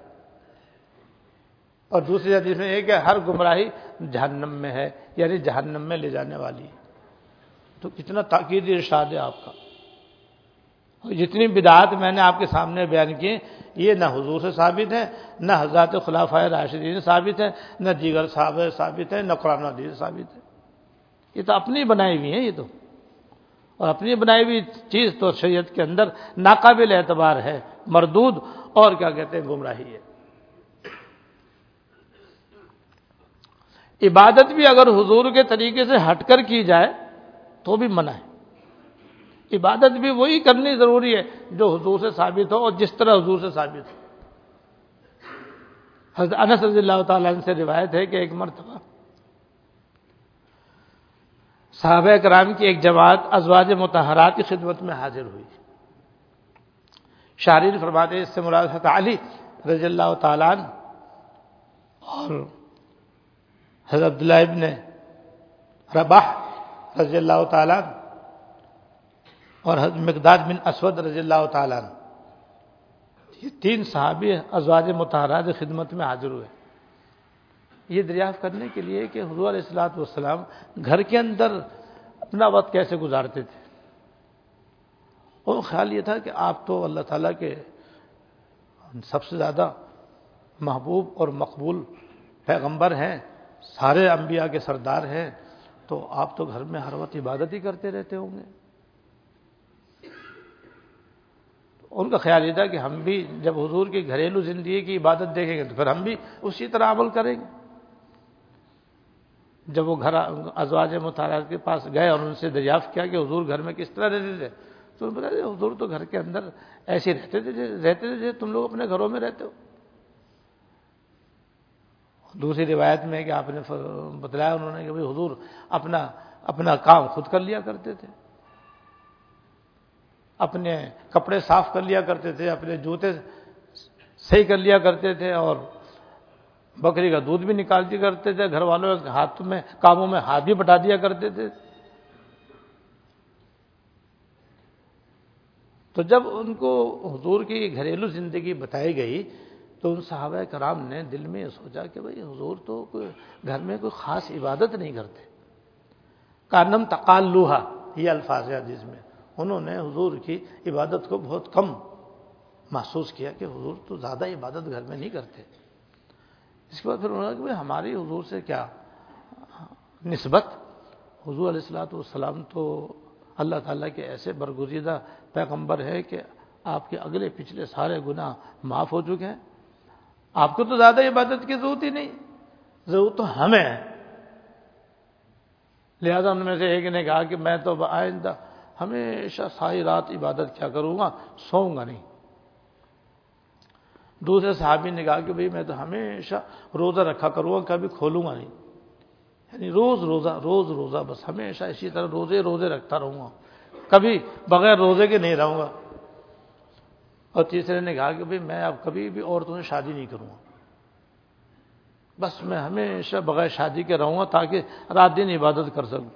اور دوسری حدیث میں یہ کہ ہر گمراہی جہنم میں ہے یعنی جہنم میں لے جانے والی ہے۔ تو کتنا تاکید ارشاد ہے آپ کا۔ جتنی بدعات میں نے آپ کے سامنے بیان کی، یہ نہ حضور سے ثابت ہے، نہ حضرات خلاف راشدین ثابت ہے، نہ دیگر صاحب ثابت ہے، نہ قرآن حدیث ثابت ہے۔ یہ تو اپنی بنائی ہوئی ہیں یہ تو۔ اور اپنی بنائی ہوئی چیز تو شریعت کے اندر ناقابل اعتبار ہے، مردود اور کیا کہتے ہیں، گمراہی ہے۔ عبادت بھی اگر حضور کے طریقے سے ہٹ کر کی جائے تو بھی منع ہے۔ عبادت بھی وہی کرنی ضروری ہے جو حضور سے ثابت ہو اور جس طرح حضور سے ثابت ہو۔ حضرت انس رضی اللہ تعالیٰ سے روایت ہے کہ ایک مرتبہ صحابہ کرام کی ایک جماعت ازواج متحرات کی خدمت میں حاضر ہوئی۔ شارین فرماتے اس سے مراد علی رضی اللہ تعالیٰ اور حضرت عبداللہ ابن رباح رضی اللہ تعالیٰ اور حضرت مقداد بن اسود رضی اللہ تعالیٰ یہ تین صحابی ازواج متحرات خدمت میں حاضر ہوئے۔ یہ دریافت کرنے کے لیے کہ حضور علیہ السلاۃ والسلام گھر کے اندر اپنا وقت کیسے گزارتے تھے۔ اور خیال یہ تھا کہ آپ تو اللہ تعالیٰ کے سب سے زیادہ محبوب اور مقبول پیغمبر ہیں۔ سارے انبیاء کے سردار ہیں، تو آپ تو گھر میں ہر وقت عبادت ہی کرتے رہتے ہوں گے۔ ان کا خیال یہ تھا کہ ہم بھی جب حضور کی گھریلو زندگی کی عبادت دیکھیں گے تو پھر ہم بھی اسی طرح عمل کریں گے۔ جب وہ گھر ازواج مطالعات کے پاس گئے اور ان سے دریافت کیا کہ حضور گھر میں کس طرح رہتے تھے، تو بتا دیا حضور تو گھر کے اندر ایسے رہتے تھے رہتے تھے تم لوگ اپنے گھروں میں رہتے ہو۔ دوسری روایت میں کہ آپ نے بتلایا انہوں نے کہ بھائی حضور اپنا اپنا کام خود کر لیا کرتے تھے۔ اپنے کپڑے صاف کر لیا کرتے تھے، اپنے جوتے صحیح کر لیا کرتے تھے اور بکری کا دودھ بھی نکال دیا کرتے تھے۔ گھر والوں کے ہاتھ میں کاموں میں ہاتھ بھی بٹا دیا کرتے تھے۔ تو جب ان کو حضور کی گھریلو زندگی بتائی گئی تو ان صحابہ کرام نے دل میں یہ سوچا کہ بھائی حضور تو کوئی گھر میں کوئی خاص عبادت نہیں کرتے۔ کانم تقال لوہا یہ الفاظ حدیث میں۔ انہوں نے حضور کی عبادت کو بہت کم محسوس کیا کہ حضور تو زیادہ عبادت گھر میں نہیں کرتے۔ اس کے بعد پھر انہوں نے کہ ہماری حضور سے کیا نسبت؟ حضور علیہ السلاۃ والسلام تو اللہ تعالیٰ کے ایسے برگزیدہ پیغمبر ہے کہ آپ کے اگلے پچھلے سارے گناہ معاف ہو چکے ہیں۔ آپ کو تو زیادہ عبادت کی ضرورت ہی نہیں۔ ضرورت تو ہمیں ہے۔ لہذا ان میں سے ایک نے کہا کہ میں تو آئندہ ہمیشہ ساری رات عبادت کیا کروں گا، سوؤں گا نہیں۔ دوسرے صحابی نے کہا کہ بھائی میں تو ہمیشہ روزہ رکھا کروں گا، کبھی کھولوں گا نہیں۔ یعنی روز روزہ روز روزہ، بس ہمیشہ اسی طرح روزے روزے رکھتا رہوں گا۔ کبھی بغیر روزے کے نہیں رہوں گا۔ اور تیسرے نے کہا کہ بھائی میں اب کبھی بھی عورتوں سے شادی نہیں کروں گا۔ بس میں ہمیشہ بغیر شادی کے رہوں گا تاکہ رات دن عبادت کر سکوں۔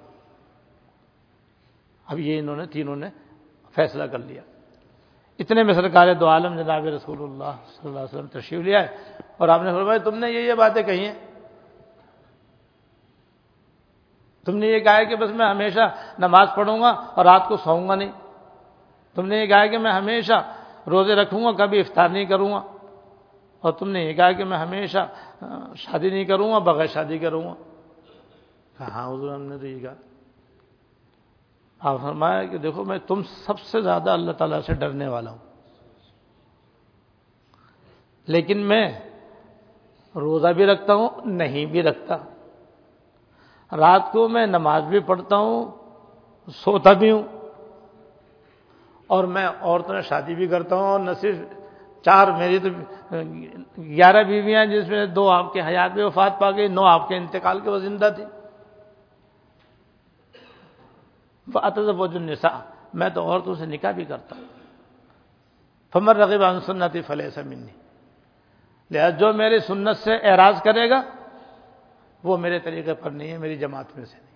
اب یہ انہوں نے تینوں نے فیصلہ کر لیا۔ اتنے میں سرکار دو عالم جناب رسول اللہ صلی اللہ علیہ وسلم تشریف لیا ہے اور آپ نے فرمایا تم نے یہ یہ باتیں کہی ہیں۔ تم نے یہ کہا کہ بس میں ہمیشہ نماز پڑھوں گا اور رات کو سوؤں گا نہیں۔ تم نے یہ کہا کہ میں ہمیشہ روزے رکھوں گا کبھی افطار نہیں کروں گا۔ اور تم نے یہ کہا کہ میں ہمیشہ شادی نہیں کروں گا بغیر شادی کروں گا۔ ہاں حضور ہم نے تو یہ کہا۔ آپ فرمایا کہ دیکھو میں تم سب سے زیادہ اللہ تعالیٰ سے ڈرنے والا ہوں۔ لیکن میں روزہ بھی رکھتا ہوں نہیں بھی رکھتا۔ رات کو میں نماز بھی پڑھتا ہوں سوتا بھی ہوں۔ اور میں عورتوں سے شادی بھی کرتا ہوں اور نہ صرف چار، میری تو گیارہ بیویاں جس میں دو آپ کے حیات میں وفات پا گئی، نو آپ کے انتقال کے وہ زندہ تھی۔ وہ جو نسا میں تو عورتوں سے نکاح بھی کرتا ہوں۔ فمر رقیب سنتی فلح سے منی لہٰذا جو میری سنت سے اعراض کرے گا، وہ میرے طریقے پر نہیں ہے، میری جماعت میں سے نہیں۔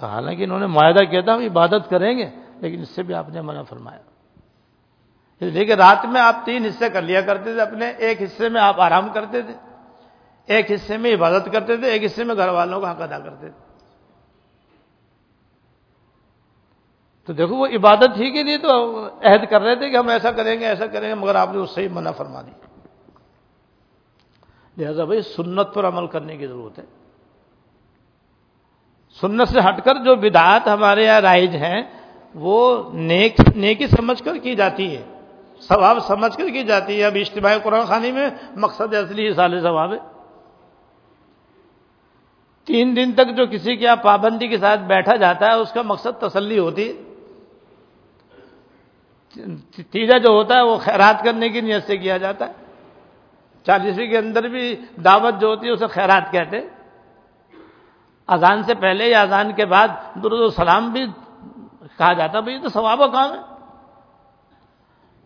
تو حالانکہ انہوں نے معاہدہ کیا تھا عبادت کریں گے۔ لیکن اس سے بھی آپ نے منع فرمایا۔ یعنی لیکن رات میں آپ تین حصے کر لیا کرتے تھے اپنے، ایک حصے میں آپ آرام کرتے تھے، ایک حصے میں عبادت کرتے تھے، ایک حصے میں گھر والوں کا حق ادا کرتے تھے۔ تو دیکھو، وہ عبادت ہی کے لیے تو عہد کر رہے تھے کہ ہم ایسا کریں گے، ایسا کریں گے، مگر آپ نے اس سے ہی منع فرما دی لہذا بھائی، سنت پر عمل کرنے کی ضرورت ہے۔ سنت سے ہٹ کر جو بدعات ہمارے یہاں رائج ہیں وہ نیک، نیکی سمجھ کر کی جاتی ہے۔ ثواب سمجھ کر کی جاتی ہے۔ اب اجتماعی قرآن خانی میں مقصد اصلی سال ثواب ہے۔ تین دن تک جو کسی کے یہاں پابندی کے ساتھ بیٹھا جاتا ہے، اس کا مقصد تسلی ہوتی۔ ہے تیجا جو ہوتا ہے، وہ خیرات کرنے کی نیت سے کیا جاتا ہے۔ چالیسویں کے اندر بھی دعوت جو ہوتی ہے، اسے خیرات کہتے اذان سے پہلے یا اذان کے بعد درد و سلام بھی کہا جاتا بھائی تو ثواب و کام ہے۔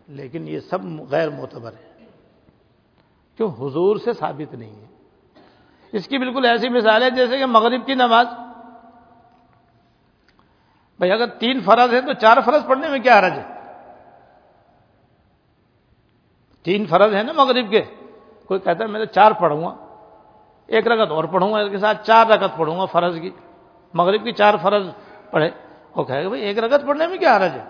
لیکن یہ سب غیر معتبر ہے کیوں؟ حضور سے ثابت نہیں ہے۔ اس کی بالکل ایسی مثال ہے جیسے کہ مغرب کی نماز۔ بھائی اگر تین فرض ہے تو چار فرض پڑھنے میں کیا حرج ہے؟ تین فرض ہیں نا مغرب کے۔ کوئی کہتا ہے میں تو چار پڑھوں گا۔ ایک رگت اور پڑھوں گا، اس کے ساتھ چار رگت پڑھوں گا فرض کی۔ مغرب کی چار فرض پڑھے وہ کہے گا بھائی ایک رگت پڑھنے میں کیا حرج ہے؟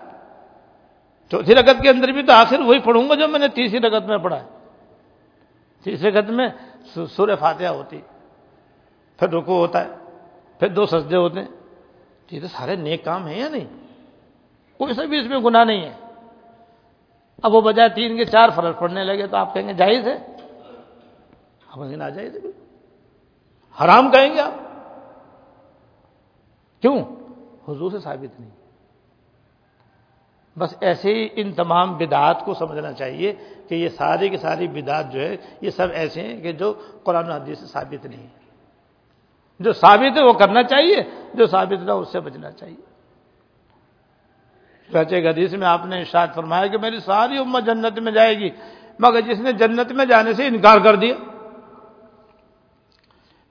چوتھی رگت کے اندر بھی تو آخر وہی پڑھوں گا جو میں نے تیسری رگت میں پڑھا ہے۔ تیسری رگت میں سور فاتحہ ہوتی۔ پھر رکو ہوتا ہے، پھر دو سجدے ہوتے ہیں۔ یہ تو سارے نیک کام ہیں یا نہیں؟ کوئی سا بھی اس میں گناہ نہیں ہے۔ اب وہ بجائے تین کے چار فرض پڑنے لگے تو آپ کہیں گے جائز ہے؟ ہم کہیں نہ جائز ہے۔ حرام کہیں گے آپ؟ کیوں؟ حضور سے ثابت نہیں۔ بس ایسے ہی ان تمام بدعات کو سمجھنا چاہیے کہ یہ ساری کی ساری بدعات جو ہے، یہ سب ایسے ہیں کہ جو قرآن حدیث سے ثابت نہیں۔ ہے جو ثابت ہے وہ کرنا چاہیے، جو ثابت نہ اس سے بچنا چاہیے۔ سچے حدیث میں آپ نے ارشاد فرمایا کہ میری ساری امت جنت میں جائے گی، مگر جس نے جنت میں جانے سے انکار کر دیا۔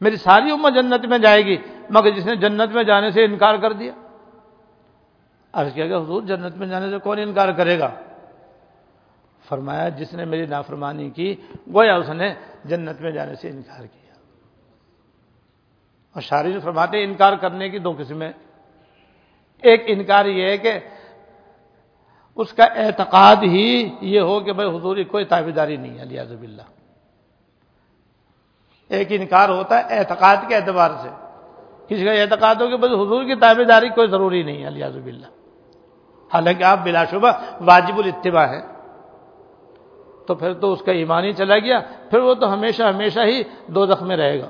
میری ساری امت جنت میں جائے گی، مگر جس نے جنت میں جانے سے انکار کر دیا۔ عرض کیا کہ حضور جنت میں جانے سے کون انکار کرے گا؟ فرمایا، جس نے میری نافرمانی کی، گویا اس نے جنت میں جانے سے انکار کیا۔ اور شاری فرماتے انکار کرنے کی دو قسمیں ایک انکار یہ ہے کہ اس کا اعتقاد ہی یہ ہو کہ بھائی حضور کی کوئی تابے داری نہیں ہے لیاز اللہ ایک انکار ہوتا ہے اعتقاد کے اعتبار سے۔ کسی کا اعتقاد ہو کہ بھائی حضور کی تابے داری کوئی ضروری نہیں ہے لیاز اللہ حالانکہ آپ بلا شبہ واجب الاتباع ہے تو پھر تو اس کا ایمان ہی چلا گیا، پھر وہ تو ہمیشہ ہمیشہ ہی دو زخم میں رہے گا۔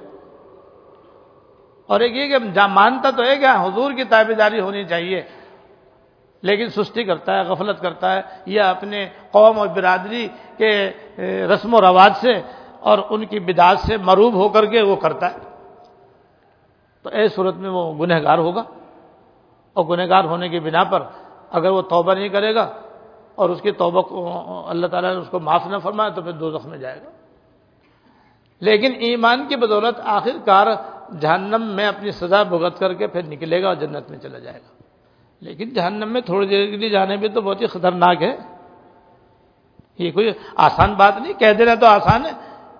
اور ایک یہ کہ مانتا تو ہے کہ ہاں، حضور کی تابے داری ہونی چاہیے، لیکن سستی کرتا ہے، غفلت کرتا ہے یا اپنے قوم اور برادری کے رسم و رواج سے اور ان کی بداعت سے مروب ہو کر کے وہ کرتا ہے۔ تو ایس صورت میں وہ گنہ گار ہوگا۔ اور گنہ گار ہونے کی بنا پر اگر وہ توبہ نہیں کرے گا اور اس کی توبہ کو اللہ تعالیٰ نے اس کو معاف نہ فرمایا تو پھر دو زخم میں جائے گا۔ لیکن ایمان کی بدولت آخر کار جہنم میں اپنی سزا بھگت کر کے پھر نکلے گا اور جنت میں چلا جائے گا۔ لیکن جہنم میں تھوڑی دیر کے لیے جانے میں تو بہت ہی خطرناک ہے۔ یہ کوئی آسان بات نہیں، کہہ دینا تو آسان ہے،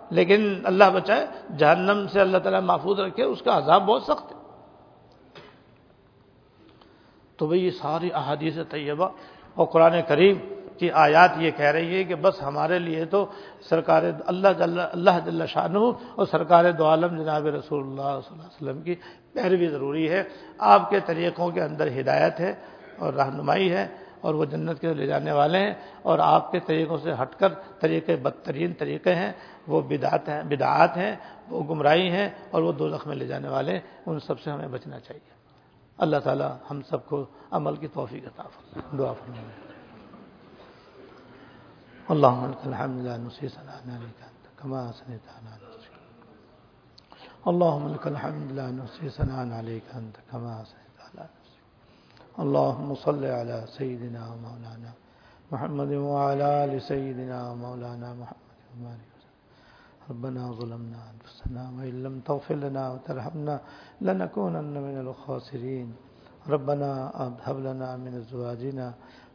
لیکن اللہ بچائے جہنم سے اللہ تعالیٰ محفوظ رکھے، اس کا عذاب بہت سخت ہے۔ تو بھئی یہ ساری احادیث طیبہ اور قرآن کریم کی آیات یہ کہہ رہی ہے کہ بس ہمارے لیے تو سرکار اللہ جل اللہ جل شاہ اور سرکار دو عالم جناب رسول اللہ صلی اللہ علیہ وسلم کی پیروی ضروری ہے۔ آپ کے طریقوں کے اندر ہدایت ہے اور رہنمائی ہے اور وہ جنت کے لے جانے والے ہیں اور آپ کے طریقوں سے ہٹ کر طریقے بدترین طریقے ہیں۔ وہ بدعت ہیں، بدعات ہیں، وہ گمراہی ہیں اور وہ دو میں لے جانے والے ہیں۔ ان سب سے ہمیں بچنا چاہیے۔ اللہ تعالی ہم سب کو عمل کی توفیق عطا فرمائے۔ دعا فرمائے۔ اللہم انت الحمد لله نسی سلام علیکہ انت کما سنی تعالی نسی اللہم انت الحمد لا نسی سلام عليك انت كما سنی على نسی اللهم صل على سيدنا ومولانا محمد وعلى آل سيدنا ومولانا محمد و ربنا ظلمنا أنفسنا وإن لم تغفر لنا وترحمنا لنكونن من الخاسرين. ربنا هب لنا من أزواجنا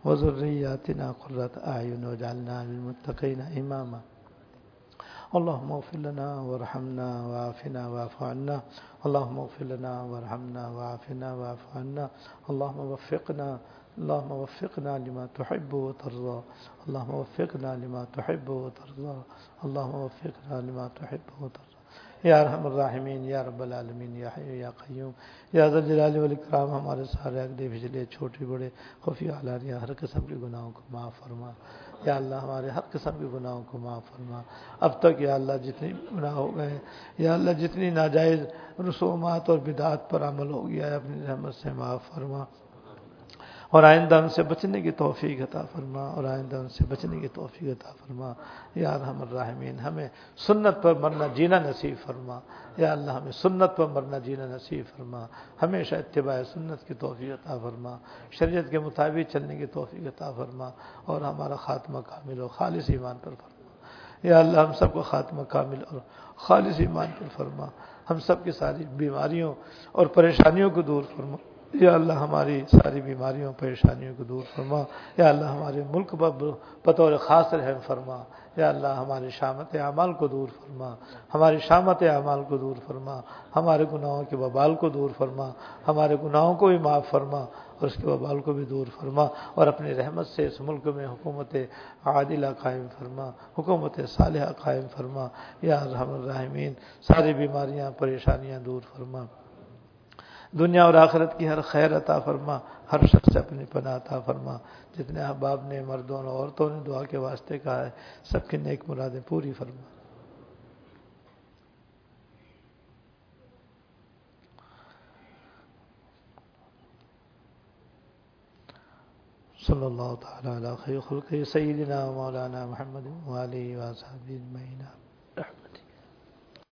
وذرياتنا قرة أعين وجعلنا للمتقين إماما. اللهم اغفر لنا وارحمنا وعافنا واعف عنا. اللهم اغفر لنا وارحمنا وعافنا واعف عنا. اللهم وفقنا اللهم وفقنا لما تحب وترضى. اللهم وفقنا لما تحب وترضى. اللهم وفقنا لما تحب وترضى. یا رحم الراحمین، یا رب العالمین، یا حی یا قیوم، یا ذل جلال والاکرام، ہمارے سارے اگلے، پچھلے، چھوٹے، بڑے خفی علانیہ ہر قسم کے گناہوں کو معاف فرما. یا اللہ، ہمارے ہر قسم کے گناہوں کو معاف فرما. اب تک یا اللہ، جتنی گناہ ہو گئے یا اللہ، جتنی ناجائز رسومات اور بدعات پر عمل ہو گیا ہے، اپنی رحمت سے معاف فرما. اور آئندہ ان سے بچنے کی توفیق عطا فرما، اور آئندہ ان سے بچنے کی توفیق عطا فرما۔ یا رحم الرحمین ہمیں سنت پر مرنا جینا نصیب فرما۔ یا اللہ، ہمیں سنت پر مرنا جینا نصیب فرما۔ ہمیشہ اتباع سنت کی توفیق عطا فرما۔ شریعت کے مطابق چلنے کی توفیق عطا فرما۔ اور ہمارا خاتمہ کامل و خالص ایمان پر فرما۔ یا اللہ، ہم سب کو خاتمہ کامل اور خالص ایمان پر فرما۔ ہم سب کی ساری بیماریوں اور پریشانیوں کو دور فرما۔ یا اللہ ہماری ساری بیماریوں، پریشانیوں کو دور فرما۔ یا اللہ ہمارے ملک بطور خاص رحم فرما۔ یا اللہ ہماری شامت اعمال کو دور فرما۔ ہماری شامت اعمال کو دور فرما۔ ہمارے گناہوں کے وبال کو دور فرما۔ ہمارے گناہوں کو بھی معاف فرما اور اس کے وبال کو بھی دور فرما اور اپنی رحمت سے اس ملک میں حکومت عادلہ قائم فرما۔ حکومت صالحہ قائم فرما۔ یا رحم الرحمین، ساری بیماریاں، پریشانیاں دور فرما۔ دنیا اور آخرت کی ہر خیر عطا فرما، ہر شخص سے اپنی پناہ عطا فرما۔ جتنے احباب، نے مردوں اور عورتوں نے دعا کے واسطے کہا ہے، سب کی نیک مرادیں پوری فرما۔ صلی اللہ تعالی علی خیر خلق سیدنا مولانا محمد والی وصحبہ اجمعین۔